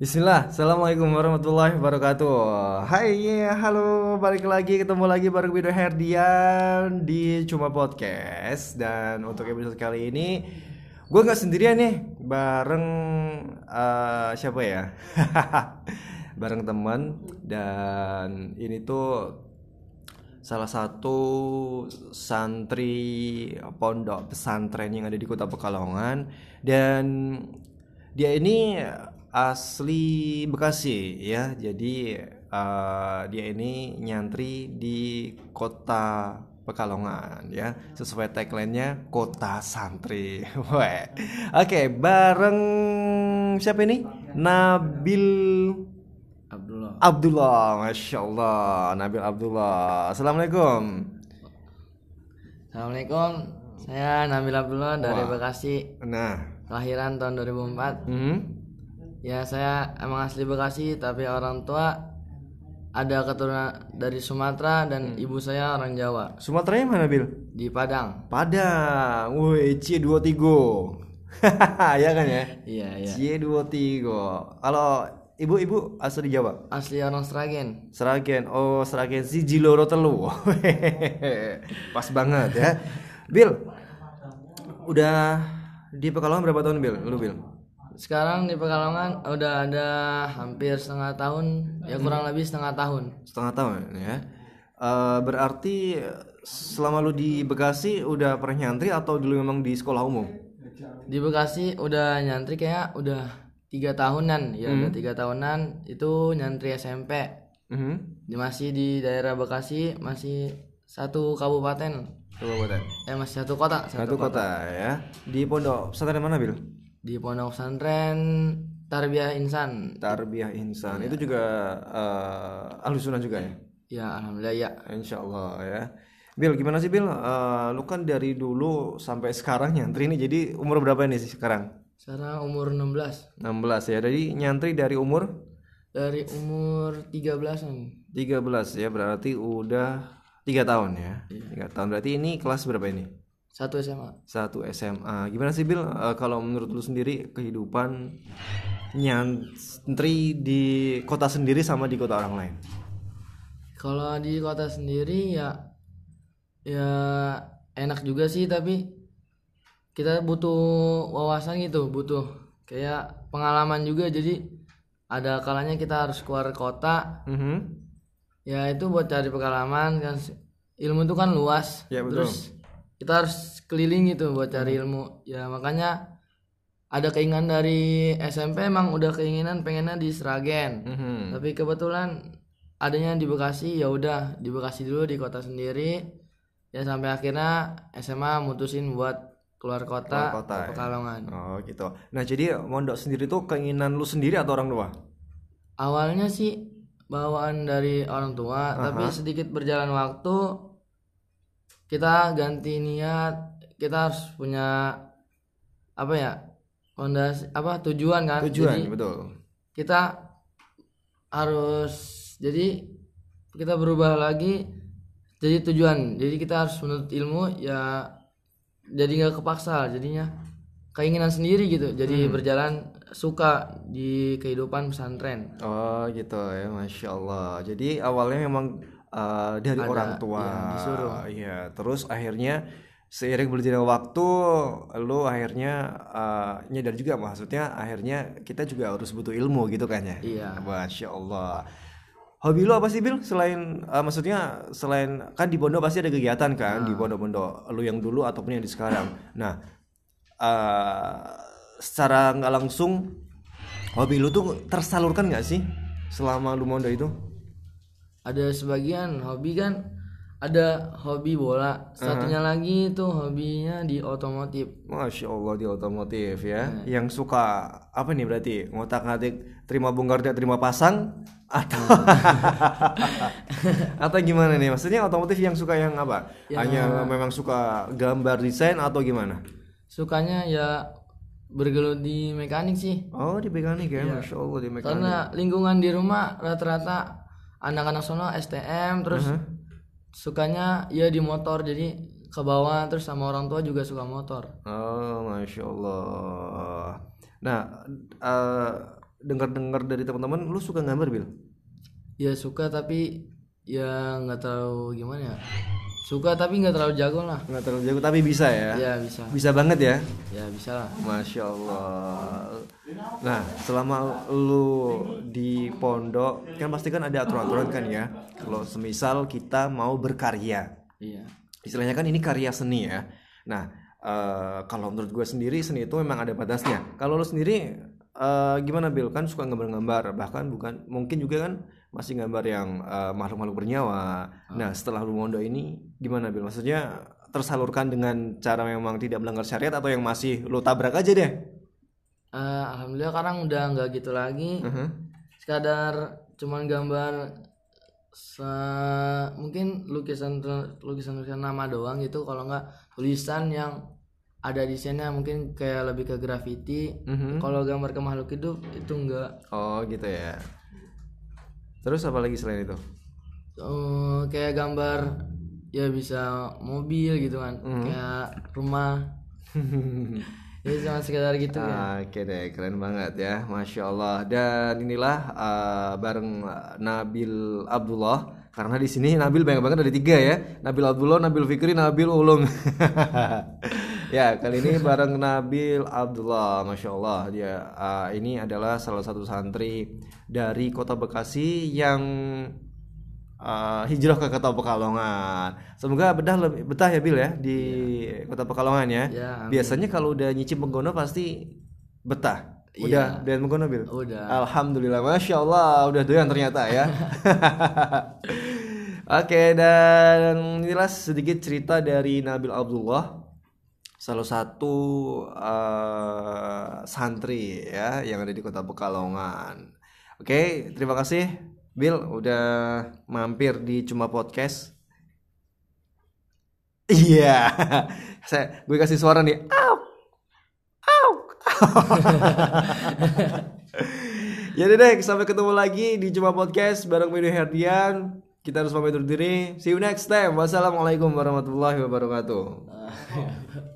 Bismillah, Assalamualaikum warahmatullahi wabarakatuh. Hai, yeah, halo, balik lagi, ketemu lagi bareng Widow Herdian di Cuma Podcast. Dan untuk episode kali ini, gue nggak sendirian nih, bareng eh, siapa ya? bareng teman. Dan ini tuh salah satu santri pondok pesantren yang ada di kota Pekalongan. Dan dia ini asli Bekasi ya jadi eh, dia ini nyantri di kota Pekalongan ya sesuai tagline-nya kota santri oke bareng siapa ini Nabil Abdullah. Abdullah Masya Allah Nabil Abdullah Assalamualaikum Assalamualaikum. Saya Nabil Abdullah dari Wah. Bekasi. Nah Kelahiran tahun 2004. hmm, Ya, saya emang asli Bekasi tapi orang tua ada keturunan dari Sumatera dan ibu saya orang Jawa Sumatera yang mana Bil? di Padang. Padang, woi C23 Ya kan ya? Iya, iya. C23 Kalau ibu-ibu asli Jawa? Asli orang Sragen. Seragen, oh Seragen si Jiloro Telu Pas banget ya Bil, udah di Pekalongan berapa tahun Bil? Lu Bil? Sekarang di Pekalongan udah ada hampir setengah tahun, ya kurang lebih setengah tahun. Setengah tahun ya Eh, Berarti selama lu di Bekasi udah pernah nyantri atau dulu memang di sekolah umum? Di Bekasi udah nyantri kayak udah tiga tahunan, ya udah tiga tahunan itu nyantri SMP. Di masih di daerah Bekasi masih satu kabupaten Coba buatan. eh masih satu kota Satu kota ya. Di pondok pesantren mana Bil? Di pondok pesantren Tarbiyah Insan Tarbiyah Insan. Itu juga eh ahlu sunnah juga ya? ya alhamdulillah ya Insya Allah ya. Bil, gimana sih Bil? Eh, lu kan dari dulu sampai sekarang nyantri nih. Jadi umur berapa nih sih sekarang? sekarang umur 16 16 ya. Jadi nyantri dari umur dari umur 13 an 13 ya. Berarti udah tiga tahun ya. Tiga tahun. Berarti ini kelas berapa ini? Satu SMA Satu SMA. Gimana sih Bil? Eh, kalau menurut lu sendiri kehidupan nyantri di kota sendiri sama di kota orang lain? kalau di kota sendiri ya ya enak juga sih tapi kita butuh wawasan gitu butuh kayak pengalaman juga jadi ada kalanya kita harus keluar kota Mhm. ya itu buat cari pengalaman kan ilmu itu kan luas Ya, betul. terus kita harus keliling gitu buat cari ilmu ya makanya ada keinginan dari SMP emang udah keinginan pengennya di Sragen Mhm. tapi kebetulan adanya di Bekasi ya udah di Bekasi dulu di kota sendiri ya sampai akhirnya SMA mutusin buat keluar kota, Keluar kota, ke ya. Pekalongan Oh gitu. Nah jadi mondok sendiri tuh keinginan lu sendiri atau orang tua? awalnya sih bawaan dari orang tua tapi sedikit berjalan waktu kita ganti niat kita harus punya apa ya fondasi apa tujuan kan Tujuan Jadi, betul. kita harus jadi kita berubah lagi jadi tujuan jadi kita harus menuntut ilmu ya jadi nggak kepaksa jadinya keinginan sendiri gitu jadi Hmm. berjalan suka di kehidupan pesantren Oh gitu ya, masya Allah. Jadi awalnya memang uh, dari Ada, orang tua. ya, disuruh. Iya. Terus akhirnya seiring berjalannya waktu, lu akhirnya uh, nyadar juga maksudnya akhirnya kita juga harus butuh ilmu gitu kan ya. Iya. Masya Allah. Hobi lu apa sih Bil? Selain uh, maksudnya selain kan di pondok pasti ada kegiatan kan Ah. di pondok-pondok lu yang dulu ataupun yang di sekarang. Nah, uh, secara nggak langsung hobi lu tuh tersalurkan nggak sih selama lu mondok itu? Ada sebagian hobi kan ada hobi bola satunya lagi itu hobinya di otomotif Masya Allah di otomotif ya. Yang suka apa nih berarti ngotak-ngatik terima bongkar tidak terima pasang atau atau gimana nih? Maksudnya otomotif yang suka yang apa? Hanya memang suka gambar desain atau gimana? sukanya ya bergelut di mekanik sih Oh di mekanik ya, masya Allah di mekanik. karena lingkungan di rumah rata-rata anak-anak sono STM terus sukanya ya di motor. Jadi ke bawah terus sama orang tua juga suka motor. Oh masya Allah. Nah, eh, dengar-dengar dari teman-teman lu suka gambar bil? Ya suka tapi ya nggak tahu gimana ya suka tapi nggak terlalu jago lah. Nggak terlalu jago tapi bisa ya? Ya bisa. Bisa banget ya? Ya bisa lah. Masya allah. Nah selama lu di pondok kan pasti kan ada aturan-aturan kan ya? Kalau semisal kita mau berkarya. Iya. Istilahnya kan ini karya seni ya. Nah eh, kalau menurut gue sendiri seni itu memang ada batasnya. Kalau lu sendiri eh, gimana Bil? Kan suka gambar-gambar bahkan bukan mungkin juga kan masih gambar yang eh, makhluk-makhluk bernyawa. Nah setelah lu mondok ini gimana Bil? Maksudnya tersalurkan dengan cara memang tidak melanggar syariat atau yang masih lu tabrak aja deh? Eh, alhamdulillah sekarang udah nggak gitu lagi. Mhm. sekadar cuman gambar se- mungkin lukisan lukisan lukisan nama doang gitu. Kalau nggak tulisan yang ada desainnya mungkin kayak lebih ke graffiti. Mhm. kalau gambar ke makhluk hidup itu enggak oh gitu ya terus apa lagi selain itu? Eh, kayak gambar ya bisa mobil gitu kan. Kayak rumah. Ya cuma sekedar gitu ya Oke deh, keren banget ya, masya Allah. Dan inilah uh, bareng Nabil Abdullah, karena di sini Nabil banyak banget dari tiga ya, Nabil Abdullah, Nabil Fikri, Nabil Ulung. ya kali ini bareng Nabil Abdullah, masya Allah. Dia uh, ini adalah salah satu santri dari kota Bekasi yang uh, hijrah ke kota Pekalongan. Semoga betah lebih betah ya Bil ya di kota Pekalongan ya. Ya, amin. Biasanya kalau udah nyicip menggono pasti betah. Udah doyan menggono Bil. udah Alhamdulillah, masya Allah udah doyan ternyata ya. Oke dan inilah sedikit cerita dari Nabil Abdullah, salah satu eh, santri ya yang ada di kota Pekalongan. Oke, terima kasih Bill udah mampir di Cuma Podcast. Iya, saya gue kasih suara nih. Au, au. ya udah deh, sampai ketemu lagi di Cuma Podcast bareng Medio Herdian. Kita harus pamit undur diri. See you next time. Wassalamualaikum warahmatullahi wabarakatuh.